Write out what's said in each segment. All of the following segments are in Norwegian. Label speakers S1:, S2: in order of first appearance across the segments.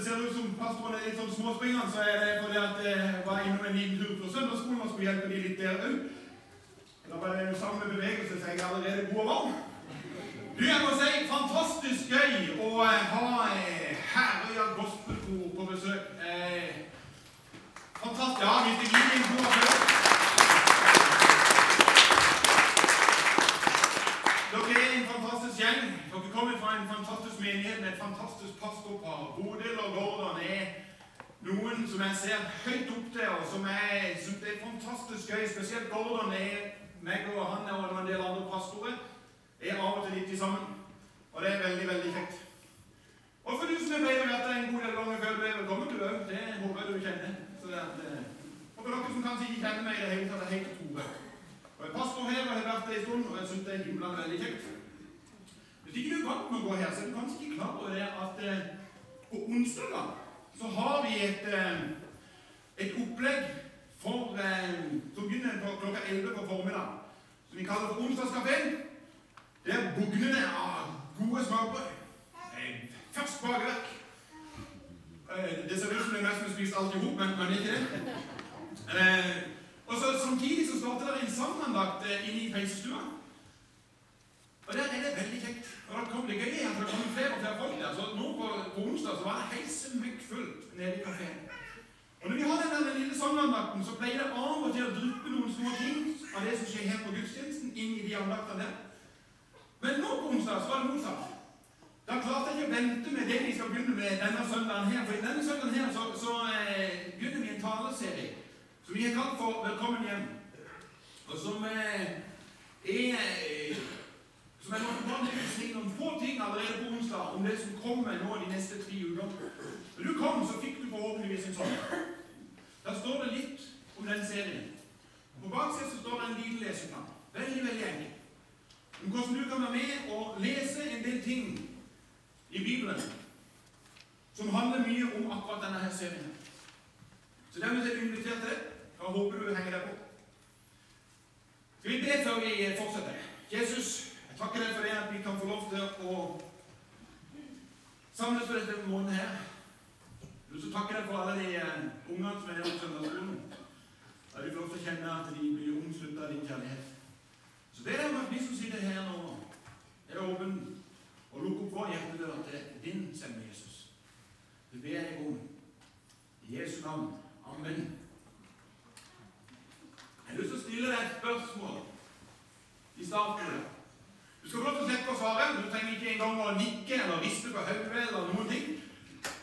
S1: det ser ut som pastoren er litt sånn småspringende, så er det fordi at jeg var innom en liten tur på søndagsskolen og skulle hjelpe de litt der òg. Da var det jo samme bevegelse, så jeg er allerede god og varm. Du, jeg må si fantastisk gøy å eh, ha eh, Herøya gospelkor på besøk. Eh, fantastisk. Ja, gir en god applaus. Dere er en fantastisk gjeng. Dere kommer fra en fantastisk menighet med et fantastisk pastorpar. Bodil og Gordon er noen som jeg ser høyt opp til, og som jeg synes er fantastisk gøy. Spesielt Gordon er meg og han og en del andre pastorer er av og til litt sammen. Og det er veldig, veldig kjekt. Og for du som er pleier å være en god del ganger før du er velkommen til òg, det håper jeg du kjenner. Så det eh, og for dere som kanskje ikke kjenner meg i det hele tatt, jeg heter Tore. Og jeg er pastor her og har vært det en stund, og jeg syns det er himla veldig kjekt. Du er vant med å gå her, så er du kanskje ikke klar over det at eh, på onsdager så har vi et, eh, et opplegg for, eh, som begynner på klokka 11 på formiddag, som vi kaller for Onsdagskafeen. Der bugner det av gode smørbrød. Først bakverk. Eh, Det ser ut som det er mest vi spiser alt i hop, men, men ikke det. Eh, og så Samtidig så starter det en eh, inne i peisestua. Og der er det veldig kjekt. Og da kom det gøy er at det kommer flere og flere folk der. Så nå på, på onsdag så var det helt smekkfullt nede i kafeen. Og når vi har denne lille samandakten, så pleier det av og til å dryppe noen små ting av det som skjer her på gudstjenesten, inn i de andaktene der. Men nå på onsdag så var det motsatt. Da klarte jeg ikke å vente med det vi skal begynne med denne søndagen her. For i denne søndagen her så, så eh, begynner vi en taleserie som vi har kalt for 'Velkommen hjem'. Og som eh, er eh, Som kan si noen få ting allerede på onsdag om det som kommer nå de neste tre ukene. Når du kom, så fikk du forhåpentligvis en sånn. Da står det litt om den serien. På baksiden så står det en liten leseplan. Veldig, veldig enkel. Om hvordan du kan være med og lese en del ting i Bibelen som handler mye om akkurat denne her serien. Så dermed er du invitert til. Jeg håper du henger deg på. Skal vi be før vi fortsetter? Jesus, takker deg for det at vi kan få lov til å samles for dette måneden her. Jeg vil også takke deg for alle de eh, ungene som er her på søndagsskolen. Da de får lov til å kjenne at de blir omslutta av din kjærlighet. Så det er at vi som sitter her nå, er åpen og lukker opp vår hjertedør til din stemme, Jesus. Det ber jeg om. I Jesu navn. Amen. Jeg har lyst til å stille deg et spørsmål i starten. Du skal få lov til å slippe å svare. Du trenger ikke engang å nikke eller riste på hodet eller noen ting.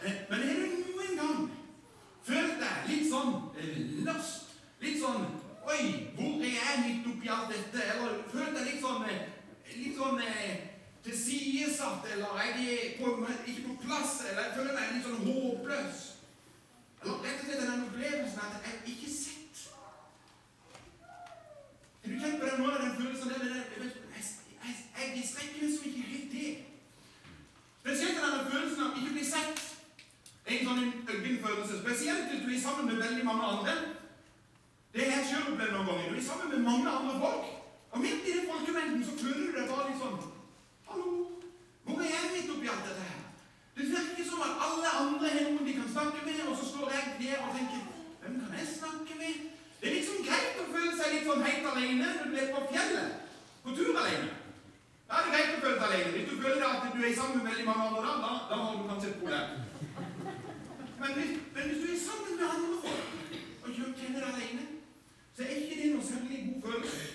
S1: Eh, Men har du noen gang følt deg litt sånn eh, lost? Litt sånn Oi, hvor er jeg midt oppi alt dette? Eller følt deg litt sånn eh, Litt sånn tilsidesatt, eller jeg er på, ikke på plass, eller føler meg litt sånn håpløs. Eller rett og slett den opplevelsen at jeg er ikke sett. Har du kjent på den, måten, den følelsen der? Jeg, jeg, jeg, meg strekker liksom ikke helt til. Spesielt denne følelsen av ikke bli sett. En sånn øggen følelse. Spesielt hvis du er sammen med veldig mange andre. Det har jeg sjøl opplevd noen ganger. Du er sammen med mange andre folk. Og midt i den folkemengden så føler du deg bare litt sånn Hallo, hvor er jeg midt oppi alt dette her? Det virker som at alle andre har noen de kan snakke med, og så står jeg der og tenker Hvem kan jeg snakke med? Det er liksom greit å føle seg litt sånn helt alene når du er på fjellet. På tur alene. Da er det greit å føle seg alene. Hvis du føler at du er sammen med veldig mange andre, da, da har du kanskje et problem. Men hvis, men hvis du er sammen med andre folk og ikke kjenner deg alene, så er ikke det noe særlig god følelse.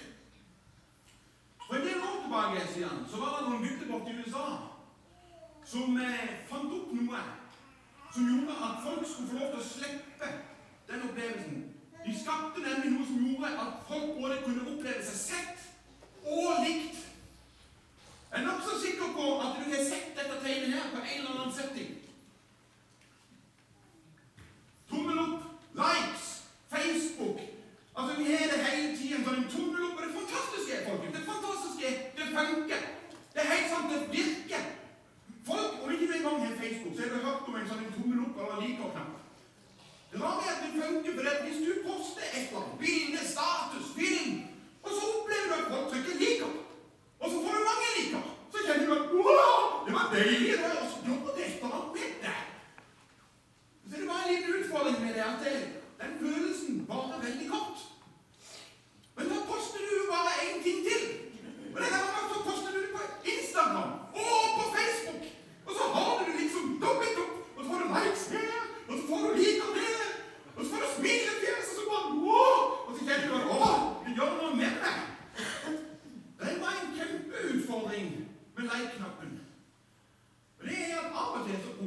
S1: For tilbake siden, så var det noen gutter borte i USA som eh, fant opp noe som gjorde at folk skulle få lov til å slippe den opplevelsen. De skapte nemlig noe som gjorde at folk både kunne oppleve seg sett og likt. Jeg er nokså sikker på at du har sett dette tegnet her på en eller annen setting. Tommel opp, likes, Facebook. Altså, Vi har det hele tiden sånn en tommel opp. Og det fantastiske er, folkens, det fantastiske er, det funker. Det er helt sant, det virker. Folk, Om ikke du engang har Facebook, så har du hørt om en sånn en tommel opp eller liker-knapp. Rare er at det funker, for hvis du poster et eller annet, bilde, status, film, og så opplever du at folk trykker 'liker', og så får du mange liker, så kjenner du at 'wow, det var deilig', det var også gjort et eller annet med det.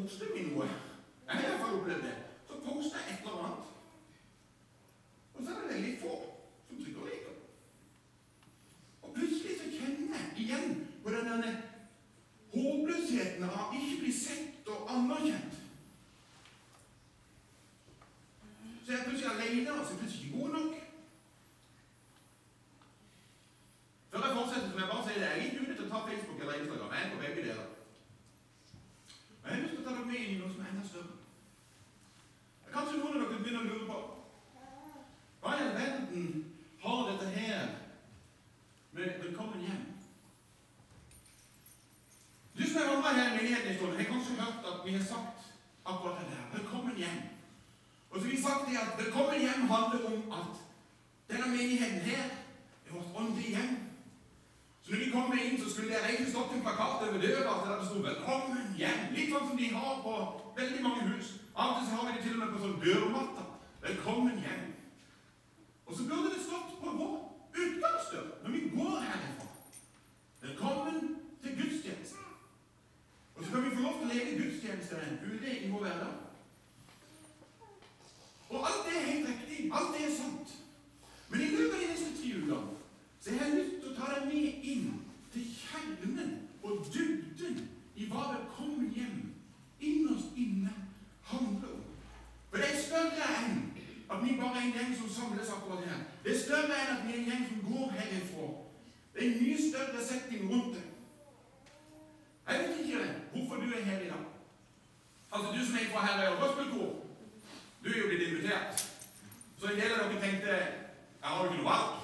S1: poster vi noe. Jeg har i hvert fall opplevd det. Så poster jeg et eller annet. Og så er det veldig få som trykker liker. Og plutselig så kjenner jeg igjen på den derne håpløsheten av ikke bli sett og anerkjent. Så jeg er plutselig alene, og så er jeg plutselig ikke god nok. Før jeg fortsetter, så må jeg bare si det. Jeg er ikke ute til å ta Facebook eller Instagram. Jeg er på begge deler. Og jeg har lyst til å ta dere med inn i noe som er enda større. Kanskje noen av dere begynner å lure på hva i all verden har dette her med 'velkommen hjem'? Du som er vandret her i menigheten en stund, har kanskje hørt at vi har sagt akkurat det der. 'Velkommen hjem'. Sagt det at 'velkommen hjem' handler om at denne menigheten her er vårt åndelige hjem. Så når vi kommer inn, så skulle det egentlig stått en plakat over døra der det sto 'Velkommen hjem'. Litt sånn som de har på veldig mange hus. Av og til så har vi det til og med på sånn dørmatta. 'Velkommen hjem'. Og så burde det stått på vår utgangsdør når vi går herfra. 'Velkommen til gudstjenesten'. Og så kan vi få lov til å leve gudstjeneste ute i vår hverdag. Og alt det er helt riktig. Alt det er sant. Men i løpet av de neste tre ukene så jeg har jeg lyst til å ta deg med inn til kjernen og dybden i hva velkommen hjem innerst inne handler om. For det er større enn at vi bare er en gjeng som samles akkurat her. Det er større enn at vi er en gjeng som går herifra. Det er en mye større setting rundt det. Jeg vet ikke hvorfor du er her i dag. Altså, du som er fra Herøya gospelkor, du er jo blitt invitert. Så en del av dere tenkte jeg har jo ikke noe valg.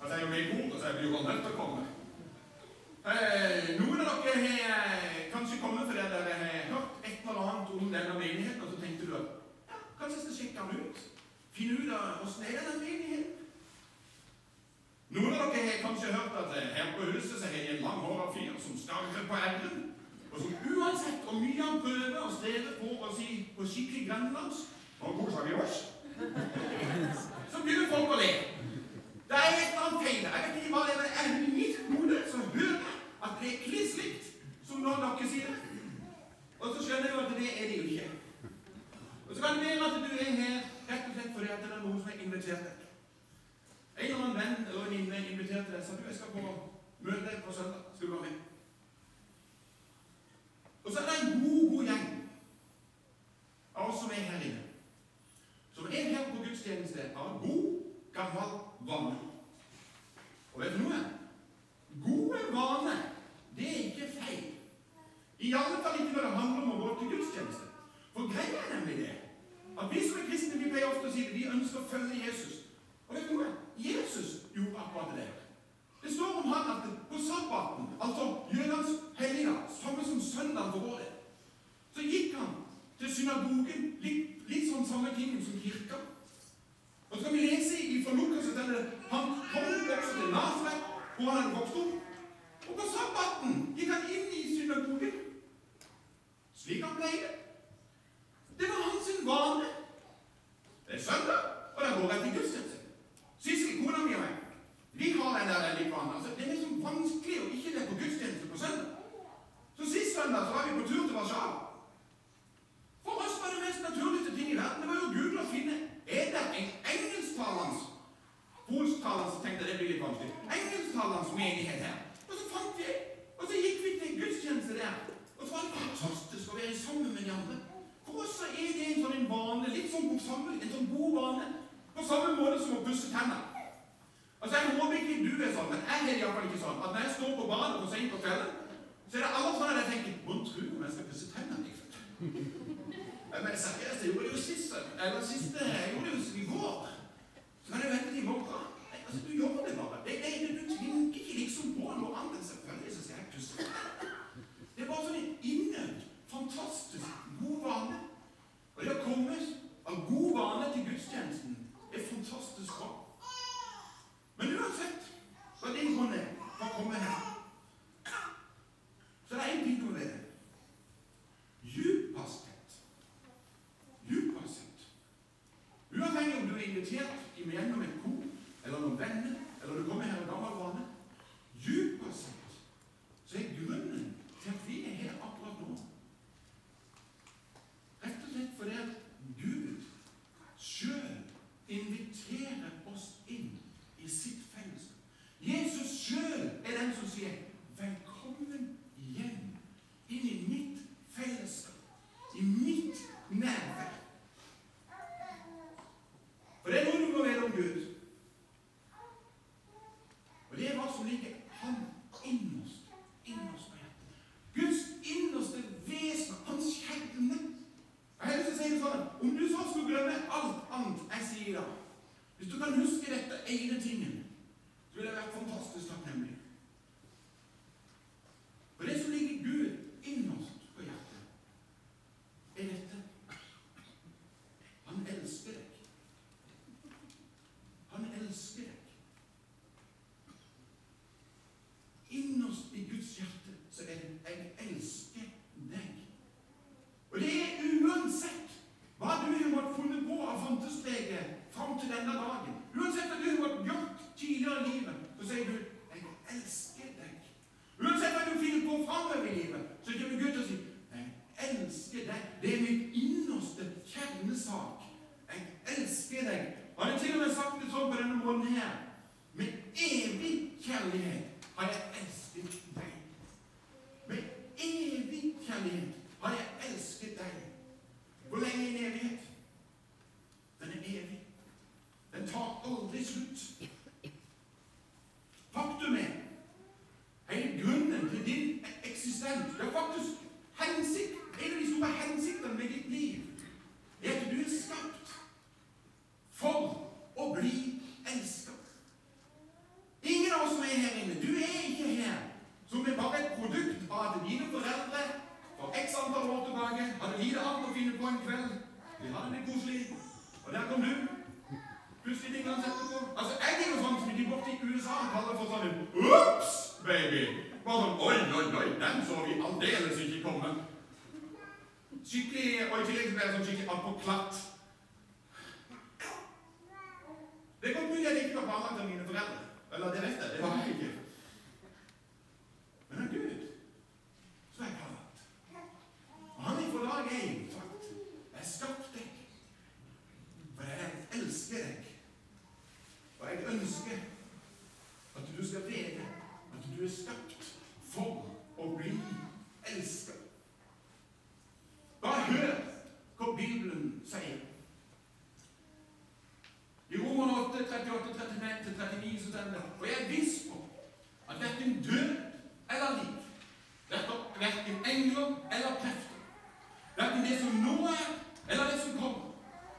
S1: Altså, jeg er jo med i kor, så jeg blir jo bare nødt til å komme. Eh, noen av dere har eh, kanskje kommet fordi dere har hørt et eller annet om denne menigheten, og så tenkte du at ja, kanskje jeg skal sjekke den ut. Finne ut av åssen er denne menigheten. Noen av dere har kanskje hørt at eh, her på huset så har de en langhåra fyr som skarrer på r-en, og som uansett hvor mye han prøver og strever på å si på skikkelig grønlandsk Nå koser vi oss. Så begynner folk å le. Det er et eller annet feil. Jeg vet ikke hva det er, men i mitt hode så hører at det er kliss likt som når dere sier. Og så skjønner jeg jo at det er det jo ikke. Og så kan det være at du er her rett og slett fordi at det er noen som har invitert deg. En eller annen venn eller venninne inviterte deg og sa du, jeg skal på møte deg på søndag. Skal du være med? Og så er det en god, god gjeng av oss som er her inne. Som er her på gudstjeneste av god, gammel vane. Og vet du noe? Gode vaner, det er ikke feil. I alle fall ikke når det handler om å gå til gudstjeneste. For greia er nemlig det at vi som er kristne, vi pleier ofte å si det, vi ønsker å følge Jesus. consistent sånn en Ops, baby! Bare sånn Oi, oi, oi, den så vi aldeles ikke komme. Skikkelig, Og i tillegg ble jeg sånn skikkelig apoklatt. Det kom mulig jeg ikke var planlagt av mine foreldre. Eller det vet jeg. Det var jeg ikke. Men av Gud så er jeg planlagt. Han er forlaget én sagt Jeg skapte deg. For jeg elsker deg. Og jeg ønsker du skal vite at du er skapt for å bli elsket. Bare hør hva Bibelen sier. I Roman 8, 38, 39 så står det Og jeg er viss på at verken død eller liv, verken engler eller krefter, verken det som nå er, eller det som kommer,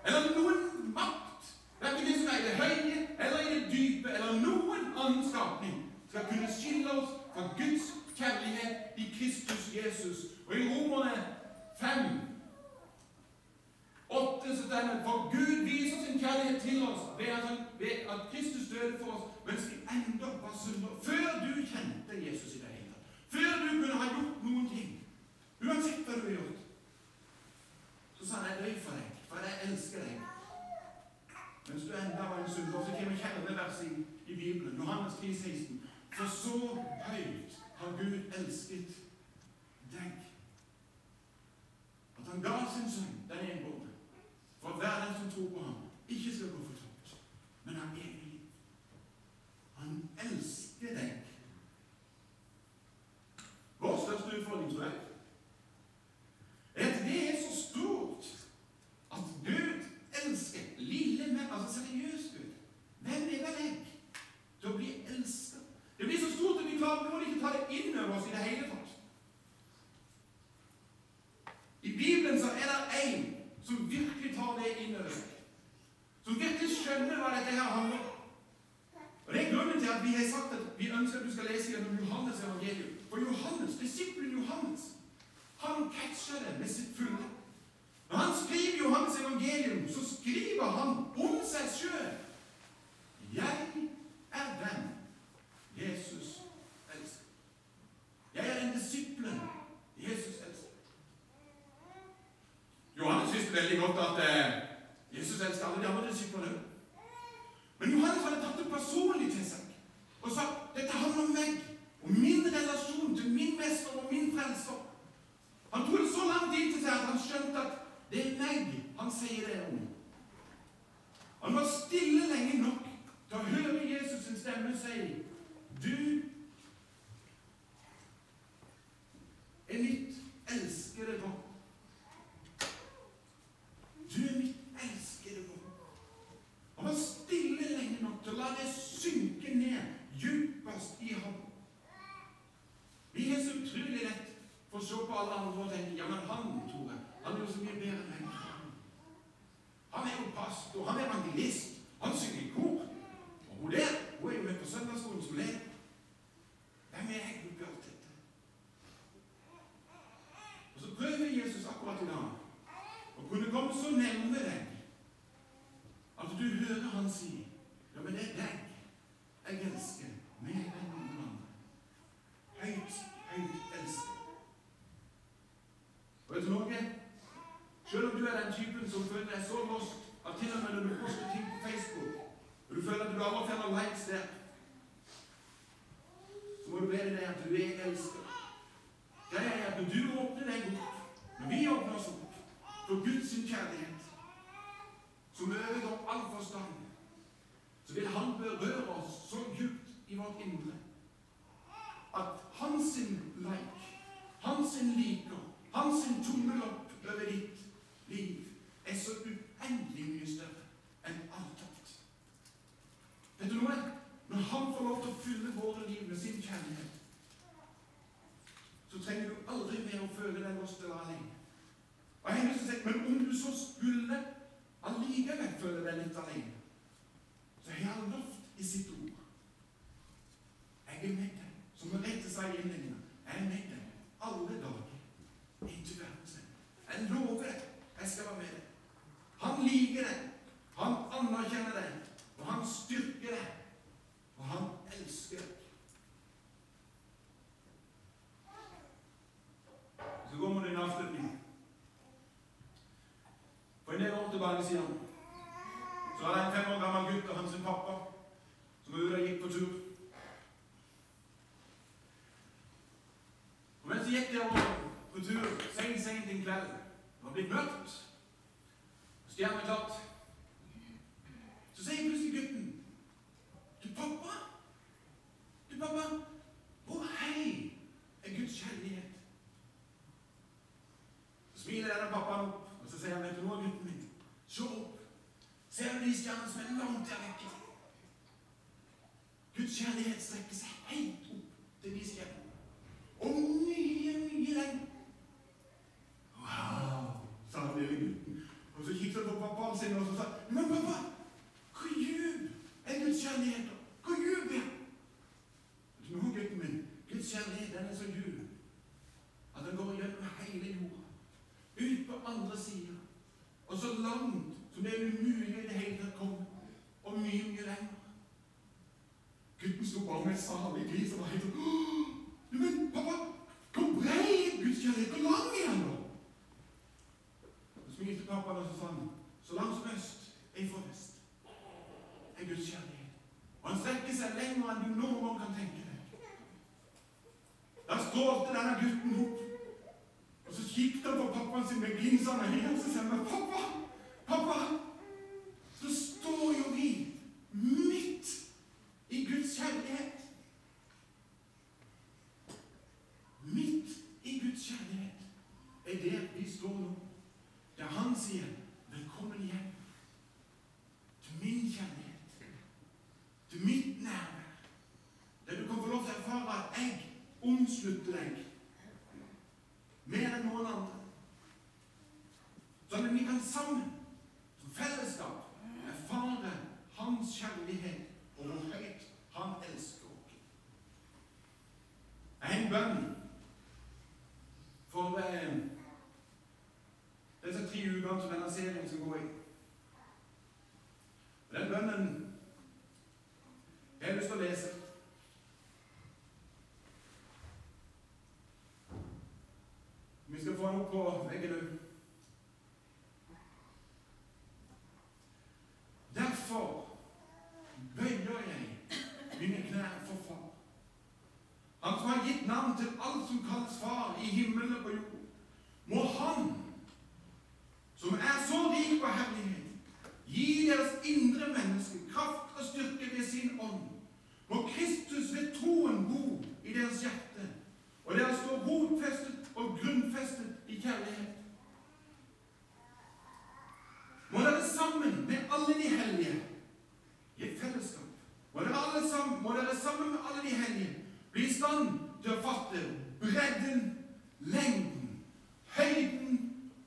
S1: eller noen makt, verken det som er i det høye eller i det dype, eller noen annen skapning, skal kunne skille oss fra Guds kjærlighet i Kristus Jesus. Og i Romerne 5 8 så står det For Gud viser sin kjærlighet til oss ved at, han, ved at Kristus døde for oss mens vi ennå var syndere. Før du kjente Jesus i det hele tatt. Før du kunne ha gjort noen ting. Uansett hva du har gjort. Så sa han jeg døy for deg, for jeg elsker deg. Mens du enda var en synder. Så kommer kjerneverset i, i Bibelen, Johannes 10, 16. For så høyt har Gud elsket deg. At han ga sin sønn, den enbårne for hver den som tror på ham, ikke skal gå for tomt, men ha evig liv. Han elsker deg. Vår største utfordring, tror jeg, er at det er så stort at Gud elsker lille menn, altså seriøst Gud. Hvem er vel jeg til å bli elsket? Det blir så stort at vi klarer må ikke ta det inn over oss i det hele tatt. I Bibelen så er det én som virkelig tar det inn over seg. Skjønner hva dette her handler om. Og Det er grunnen til at vi har sagt at vi ønsker at du skal lese gjennom Johannes evangelium. For Johannes, disippelen Johannes, han catcher det med sitt fulle. Når han skriver Johannes evangelium, så skriver han om seg sjøl. Jeg er den Jesus elsker. Jeg er den disippelen Jesus elsker. Johannes visste veldig godt at eh, Jesus elsker alle de andre disiplene. Men Johannes hadde tatt det personlig til seg og sagt dette handler om meg og min relasjon til min broken han anerkjenner deg, og han styrker deg, og han elsker deg. Så kommer det en avslutning. For en del år tilbake siden så var det en fem år gammel gutt og hans pappa som var ute og gikk på tur. Og mens de gikk der på tur sent, sent en kveld Det var blitt mørkt, stjerneklart, så sier plutselig gutten Du, pappa! Du, pappa! Hvor høy er Guds kjærlighet? Så smiler denne pappaen opp, og så sier han, vet du noe, gutten min? Se opp. Ser du de stjernene som er langt der vekke? Guds kjærlighet strekker seg helt opp til de stjernene. Og mye, mye lenger. Wow, sa den lille gutten. Og så kikket han på pappaen sin og så sa Men pappa, hvor djup er Guds kjærlighet? da? Hvor djup er den? Vet du noe, gutten min? Guds kjærlighet den er så djup at den går gjennom hele jorda. Ut på andre sida. Og så langt som det er umulig i det hele tatt komme. Og mye, mye lenger. Gutten sto bare med et salig glis og var helt sånn «Åh, Men pappa, hvor brei Guds kjærlighet? Hvor lang er den, da? Så smilte pappaen og sa han, så langt som øst er fra vest, er Guds kjærlighet. Og han strekker seg lenger enn du noen gang kan tenke deg. Da strålte denne gutten opp. Og så kikket han på pappaen sin med glinsende øyne og så sier han, pappa, pappa, så står jo vi midt i Guds kjærlighet. Midt i Guds kjærlighet er der vi står nå. Der han sier 'velkommen hjem'. Til min kjærlighet. Til mitt nærvær. Der du kan få lov til å erfare at jeg omslutter deg mer enn noen andre. Sånn at vi kan sammen, som fellesskap, erfare hans kjærlighet og hvor høyt han elsker oss. Jeg har en bønn for eh, disse tre ukene som denne serien skal gå i. Og Den bønnen jeg har lyst til å lese. Vi skal få den opp på. Derfor bøyer jeg mine knær for Far. Han som har gitt navn til alt som kalles Far i himmelen og på jord. Må Han, som er så rik på herlighet, gi deres indre menneske kraft og styrke ved sin ånd. Må Kristus ved troen bo i deres hjerte, og dere står rotfestet og grunnfestet i kjærlighet. Må dere sammen med alle de hellige i et fellesskap må dere, alle sammen, må dere sammen med alle de hellige bli i stand til å fatte bredden, lengden, høyden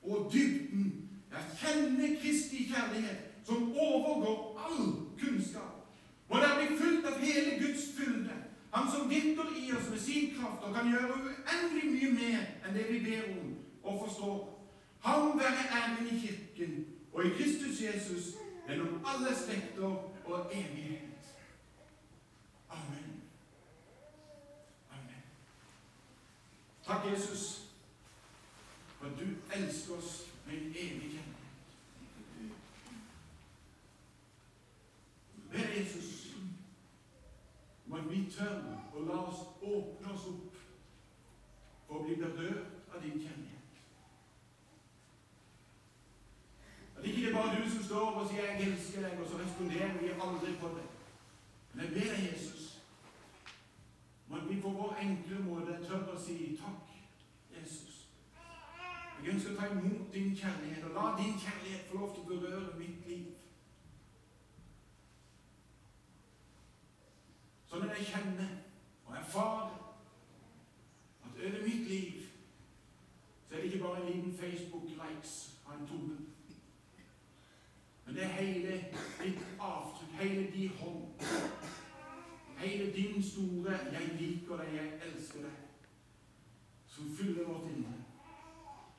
S1: og dybden. Ja, kjenne Kristi kjærlighet som overgår all kunnskap. Må dere bli fulgt av hele Guds fylde, Han som virker i oss med sin kraft og kan gjøre uendelig mye mer enn det vi ber om og forstår. Han være æren i Kirken og i Kristus Jesus gjennom alle slekter og evighet. Amen. Amen. Takk, Jesus, for at du elsker oss med en evig kjærlighet. Be Jesus om at vi tør å la oss åpne oss opp for å bli berørt av din kjærlighet. At ikke det er bare du som står og sier 'jeg elsker deg', og så responderer vi aldri på det. Men ber deg, Jesus, at vi på vår enkle måte tør å si takk, Jesus. Jeg ønsker å ta imot din kjærlighet, og la din kjærlighet få lov til å berøre mitt liv. Sånn at jeg kjenner og erfarer at over mitt liv så er det ikke bare en liten Facebook-likes av en tone. Det er hele ditt avtrykk, hele din hånd, hele din store 'Jeg liker deg, jeg elsker deg', som fyller vårt indre.